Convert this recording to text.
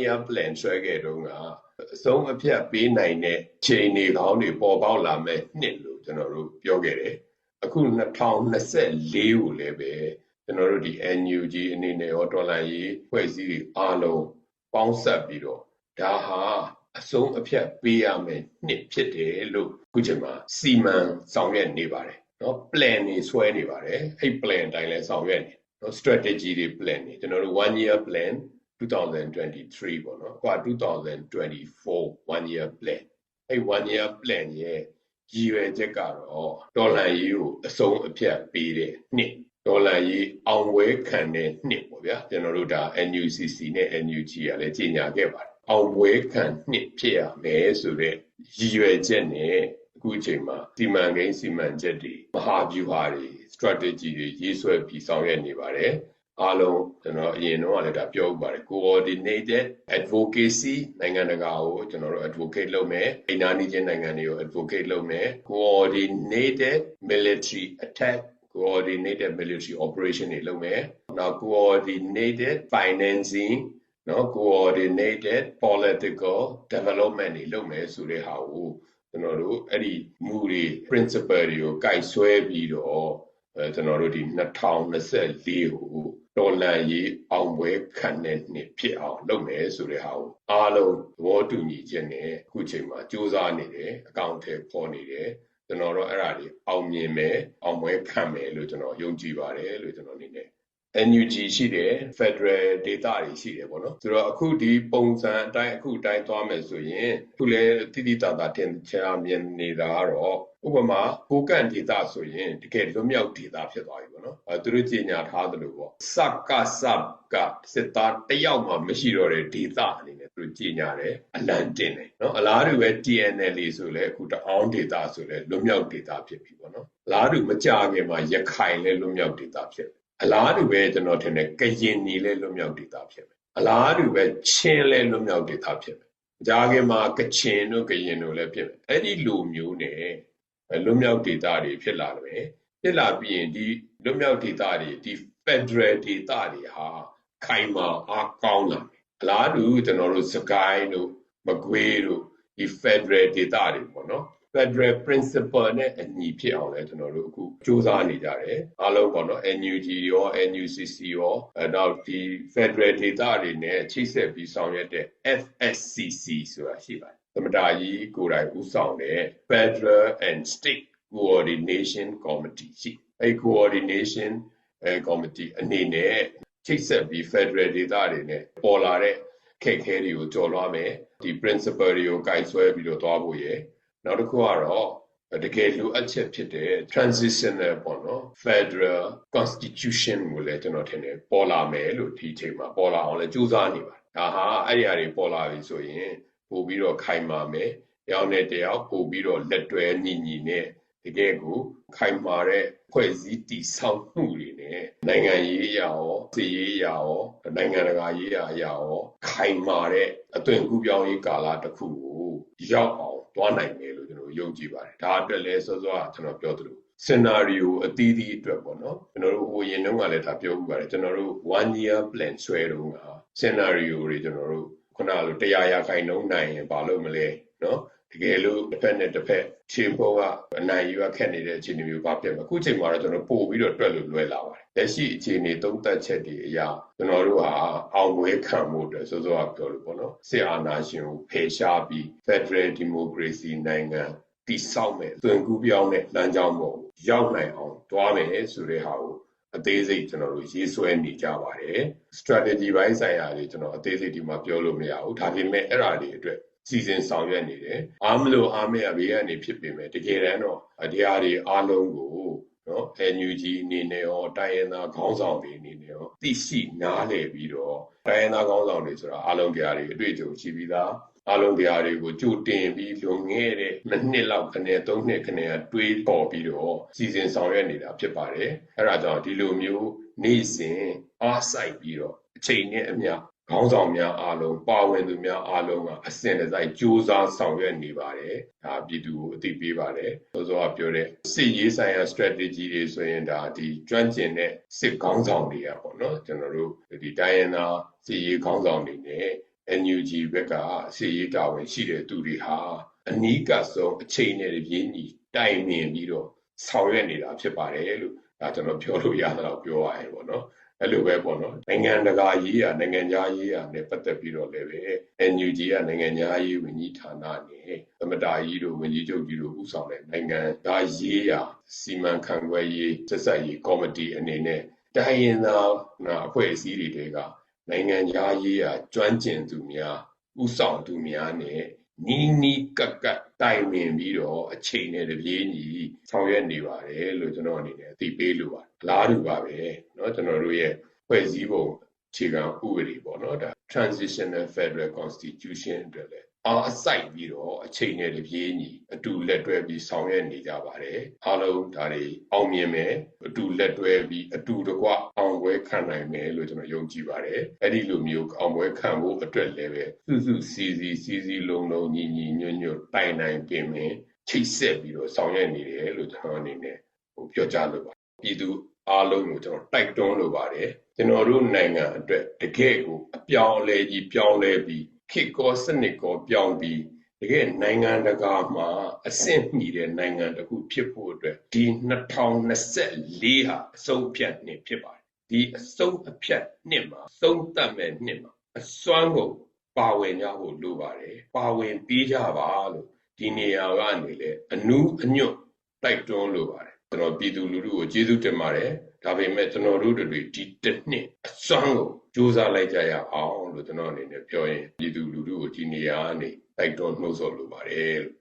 year plan ဆွဲခဲ့တုန်းကအဆုံးအဖြတ်ပေးနိုင်တဲ့ချိန်နေကောင်းတွေပေါ်ပေါက်လာမဲ့နှစ်လို့ကျွန်တော်တို့ပြောခဲ့တယ်အခု2024ကိုလည်းပဲကျွန်တော်တို့ဒီ NUG အနေနဲ့ရောဒေါ်လာရေးဖွဲ့စည်းတွေအားလုံးပေါင်းစပ်ပြီးတော့ဒါဟာအဆုံးအဖြတ်ပေးရမယ်နှစ်ဖြစ်တယ်လို့ခုချိန်မှာစီမံဆောင်ရွက်နေပါတယ်နော် plan တွေဆွဲနေပါတယ်အဲ့ plan အတိုင်းလဲဆောင်ရွက်နေနော် strategy တွေ plan တွေကျွန်တော်တို့1 year plan 2023ပေါ့နော်ကွာ2024 one year plan အဲ့ one year plan ရဲ့ရည်ရွယ်ချက်ကတော့ဒေါ်လာရေးကိုအဆုံးအဖြတ်ပေးတဲ့နှစ်ဒေါ်လာရေးအောင်ပွဲခံတဲ့နှစ်ပေါ့ဗျာကျွန်တော်တို့ဒါ NUCC နဲ့ NUG ကလည်းကြီးညာခဲ့ပါတယ်အောင်ပွဲခံနှစ်ဖြစ်ရမယ်ဆိုတဲ့ရည်ရွယ်ချက်နဲ့အခုအချိန်မှာစီမံကိန်းစီမံချက်တွေမဟာဗျူဟာတွေ strategy တွေရေးဆွဲပြီးဆောင်ရွက်နေပါတယ် အားလုံးကျွန်တော်အရင်တော့လည်းဒါပြောဥပါတယ် coordinated advocacy နိုင်ငံတကာကိုကျွန်တော်တို့ advocate လုပ်မယ်အိန္ဒိယချင်းနိုင်ငံတွေကို advocate လုပ်မယ် coordinated military attack coordinated military operation တွေလုပ်မယ်နောက် coordinated financing နော် coordinated political development တွေလုပ်မယ်ဆိုတဲ့ဟာကိုကျွန်တော်တို့အဲ့ဒီမူတွေ principle တွေကိုကြိုက်ဆွဲပြီးတော့အဲကျွန်တော်တို့ဒီ2024ကို တော်လန်ရေးအောင်ပွဲခံတဲ့နှစ်ဖြစ်အောင်လုပ်မယ်ဆိုတဲ့ဟာကိုအားလုံးသဘောတူညီချက်နဲ့အခုချိန်မှာစူးစမ်းနေတယ်အကောင့်ထဲပေါ်နေတယ်ကျွန်တော်တို့အဲ့ဒါတွေအောင်မြင်မယ်အောင်ပွဲခံမယ်လို့ကျွန်တော်ယုံကြည်ပါတယ်လို့ကျွန်တော်အနေနဲ့ NUG ရှိတယ် Federal Data တွေရှိတယ်ပေါ့နော်ဆိုတော့အခုဒီပုံစံအတိုင်းအခုအတိုင်းသွားမယ်ဆိုရင်ခုလေတိတိတသာတင်ချာမြင်နေတာကတော့ဥပမာကိုကန့်ဒေတာဆိုရင်တကယ်လွတ်မြောက်ဒေတာဖြစ်သွားပြီပေါ့နော်အဲသူတို့ကြီးညာထားသလိုပေါ့စကစကစစ်သားတယောက်မှမရှိတော့တဲ့ဒေတာအနေနဲ့သူတို့ကြီးညာတယ်အလံတင်တယ်နော်အလားတူပဲ TNL ဆိုလဲအခုတအောင်ဒေတာဆိုလဲလွတ်မြောက်ဒေတာဖြစ်ပြီပေါ့နော်အလားတူမကြခင်မှာရခိုင်လဲလွတ်မြောက်ဒေတာဖြစ်တယ် အလားတူပဲကျွန်တော်ထင်တယ်ကရင်နီလဲလွတ်မြောက်ဒေတာဖြစ်မယ်အလားတူပဲချင်းလဲလွတ်မြောက်ဒေတာဖြစ်မယ်ကြာခင်မှာကချင်တို့ကရင်တို့လည်းဖြစ်မယ်အဲ့ဒီလူမျိုးနဲ့လွတ်မြောက်ဒေတာတွေဖြစ်လာတယ်ဖြစ်လာပြီးရင်ဒီလွတ်မြောက်ဒေတာတွေဒီ Federal ဒေတာတွေဟာခိုင်မာအားကောင်းလာမယ်အလားတူကျွန်တော်တို့စကိုင်းတို့မကွေးတို့ဒီ Federal ဒေတာတွေပေါ့နော် Federal Principle နဲ့အညီဖြစ်အောင်လဲကျွန်တော်တို့အခုစူးစမ်းနေကြတယ်အားလုံးပေါ့နော် NUG ရော NUCC ရောအဲနောက်ဒီ Federal Data တွေနဲ့ချိတ်ဆက်ပြီးဆောင်ရွက်တဲ့ FSCC ဆိုတာရှိပါတယ်သမတာကြီးကိုယ်တိုင်ဦးဆောင်တဲ့ Federal and State Coordination Committee ရှိအဲ Coordination အဲ Committee အနေနဲ့ချိတ်ဆက်ပြီး Federal Data တွေနဲ့ပေါ်လာတဲ့ခက်ခဲတွေကိုကြော်လွှားမယ်ဒီ principle တွေကိုကင်ဆွဲပြီးတော့သွားဖို့ရယ် နောက်တစ်ခုကတော့တကယ်လိုအပ်ချက်ဖြစ်တဲ့ transitional ပေါ့နော် federal constitution ကိုလည်းကျွန်တော်ထင်တယ်ပေါ်လာမယ်လို့ဒီအချိန်မှာပေါ်လာအောင်လည်းကြိုးစားနေပါတယ်ဒါဟာအဲ့ဒီအရာတွေပေါ်လာပြီဆိုရင်ပို့ပြီးတော့ခိုင်မာမယ်ရောင်းတဲ့တယောက်ပို့ပြီးတော့လက်တွဲညီညီနဲ့တကယ်ကိုခိုင်မာတဲ့ဖွဲ့စည်းတည်ဆောက်မှုတွေ နဲ့နိုင်ငံရေးအရာရောစီရေးအရာရောနိုင်ငံတကာရေးအရာရောခိုင်မာတဲ့အသွင်ကူးပြောင်းရေးကာလတစ်ခုကိုရောက်အောင်သွားနိုင်မယ်လို့ကျွန်တော်ယုံကြည်ပါတယ်ဒါအတွက်လည်းစောစောကကျွန်တော်ပြောသလို scenario အသီးသီးအတွက်ပေါ့နော်ကျွန်တော်တို့ဟိုရင်တုန်းကလည်းဒါပြောမှုပါတယ်ကျွန်တော်တို့ one year plan ဆွဲတုန်းက scenario တွေကျွန်တော်တို့ခုနလိုတရားရခိုင်နှုန်းနိုင်ရင်ဘာလို့မလဲနော် တကယ်လို့တစ်ဖက်နဲ့တစ်ဖက်ချင်းပေါ်ကအနိုင်ယူခက်နေတဲ့အခြေအနေမျိုးပါပြတ်မှာအခုချိန်မှာတော့ကျွန်တော်ပို့ပြီးတော့တွက်လို့လွယ်လာပါတယ်လက်ရှိအခြေအနေသုံးသပ်ချက်တွေအရာကျွန်တော်တို့ဟာအောင်ပွဲခံမှုအတွက်စောစောကပြောလို့ပေါ့နော်စစ်အာဏာရှင်ကိုဖယ်ရှားပြီး Federal Democracy နိုင်ငံတည်ဆောက်မဲ့သွင်ကူးပြောင်းတဲ့လမ်းကြောင်းပေါ်ရောက်နိုင်အောင်တွားမယ်ဆိုတဲ့ဟာကိုအသေးစိတ်ကျွန်တော်တို့ရေးဆွဲနေကြပါတယ် strategy ဘိုင်းဆိုင်ရာတွေကျွန်တော်အသေးစိတ်ဒီမှာပြောလို့မရဘူးဒါပေမဲ့အဲ့ဒါတွေအတွက် စီစဉ်ဆောင်ရွက်နေတယ်အားမလို့အားမရဘေးကနေဖြစ်ပေမဲ့တကယ်တမ်းတော့တရားတွေအားလုံးကိုနော် NUG အနေနဲ့ရောတိုင်းရင်းသားခေါင်းဆောင်တွေအနေနဲ့ရောသိရှိနားလည်ပြီးတော့တိုင်းရင်းသားခေါင်းဆောင်တွေဆိုတာအားလုံးတရားတွေအတွေ့အကြုံရှိပြီးသားအားလုံးတရားတွေကိုကြိုတင်ပြီးလွန်ခဲ့တဲ့နှစ်လောက်ခနဲ့သုံးနှစ်ခနဲ့တွေးပေါ်ပြီးတော့စီစဉ်ဆောင်ရွက်နေတာဖြစ်ပါတယ်အဲ့ဒါကြောင့်ဒီလိုမျိုးနေ့စဉ်အားစိုက်ပြီးတော့အချိန်နဲ့အမျှ ခေါင်းဆောင်များအားလုံးပါဝင်သူများအားလုံးကအစဉ်တစိုက်ကြိုးစားဆောင်ရွက်နေပါတယ်ဒါပြည်သူကိုအသိပေးပါတယ်ဆိုတော့ပြောတဲ့စစ်ရေးဆိုင်ရာ strategy တွေဆိုရင်ဒါဒီကျွမ်းကျင်တဲ့စစ်ခေါင်းဆောင်တွေကပေါ့နော်ကျွန်တော်တို့ဒီတိုင်းရင်းသားစစ်ရေးခေါင်းဆောင်တွေနဲ့ NUG ဘက်ကအစီရေးတာဝန်ရှိတဲ့သူတွေဟာအနီးကပ်ဆုံးအချိန်နဲ့တပြေးညီတိုင်ပင်ပြီးတော့ဆောင်ရွက်နေတာဖြစ်ပါတယ်လို့ဒါကျွန်တော်ပြောလို့ရတာတော့ပြောရရင်ပေါ့နော် အဲ့လိုပဲပေါ့နော်နိုင်ငံတကာရေးရာနိုင်ငံခြားရေးရာနဲ့ပတ်သက်ပြီးတော့လည်းပဲ NUG ကနိုင်ငံခြားရေးဝန်ကြီးဌာနနဲ့သမတာကြီးတို့ဝန်ကြီးချုပ်ကြီးတို့ဦးဆောင်တဲ့နိုင်ငံသားရေးရာစီမံခန့်ခွဲရေးဆက်ဆက်ရေးကော်မတီအနေနဲ့တိုင်းရင်းသားနာအဖွဲ့အစည်းတွေတဲကနိုင်ငံခြားရေးရာကျွမ်းကျင်သူများဦးဆောင်သူများနဲ့နီးနီးကပ်ကပ် တိုင်ပင်ပြီးတော့အချိန်နဲ့တပြေးညီဆောင်ရွက်နေပါတယ်လို့ကျွန်တော်အနေနဲ့သိပေးလိုပါတယ်။လားတူပါပဲเนาะကျွန်တော်တို့ရဲ့ဖွဲ့စည်းပုံအခြေခံဥပဒေပေါ့နော်ဒါ transitional federal constitution အတွက်လည်း အားစိုက်ပြီးတော့အချိန်နဲ့တပြေးညီအတူလက်တွဲပြီးဆောင်ရွက်နေကြပါတယ်အားလုံးဒါတွေအောင်မြင်မယ်အတူလက်တွဲပြီးအတူတကွအောင်ပွဲခံနိုင်မယ်လို့ကျွန်တော်ယုံကြည်ပါတယ်အဲ့ဒီလိုမျိုးအောင်ပွဲခံဖို့အတွက်လည်းပဲစုစုစည်းစည်းစည်းစည်းလုံးလုံးညီညီညွတ်ညွတ်တိုင်တိုင်ပင်ပင်ချိတ်ဆက်ပြီးတော့ဆောင်ရွက်နေတယ်လို့ကျွန်တော်အနေနဲ့ဟိုပြောကြားလိုပါပြည်သူအားလုံးကိုကျွန်တော်တိုက်တွန်းလိုပါတယ်ကျွန်တော်တို့နိုင်ငံအတွက်တကယ့်ကိုအပြောင်းအလဲကြီးပြောင်းလဲပြီး ခေတ်ကောစနစ်ကောပြောင်းပြီး တကယ်နိုင်ငံတကာမှာအဆင့်မီတဲ့နိုင်ငံတစ်ခုဖြစ်ဖို့အတွက် ဒီ2024ဟာ အဆုံးဖြတ်နှစ်ဖြစ်ပါတယ် ဒီအဆုံးအဖြတ်နှစ်မှာသုံးသပ်မဲ့နှစ်မှာ အစွမ်းကုန်ပါဝင်ကြဖို့လိုပါတယ် ပါဝင်ပြီးကြပါလို့ ဒီနေရာကနေလေအနူးအညွတ် တိုက်တွန်းလိုပါတယ် ကျွန်တော် ပြည်သူလူထုကို ကျေးဇူးတင်ပါတယ် ဒါပေမဲ့ ကျွန်တော်တို့တွေ ဒီတစ်နှစ် အစွမ်းကို စူးစမ်းလိုက်ကြရအောင်လို့ကျွန်တော်အနေနဲ့ပြောရင်ပြည်သူလူထုကိုဒီနေရာကနေတိုက်တွန်းနှိုးဆော်လိုပါတယ်လို့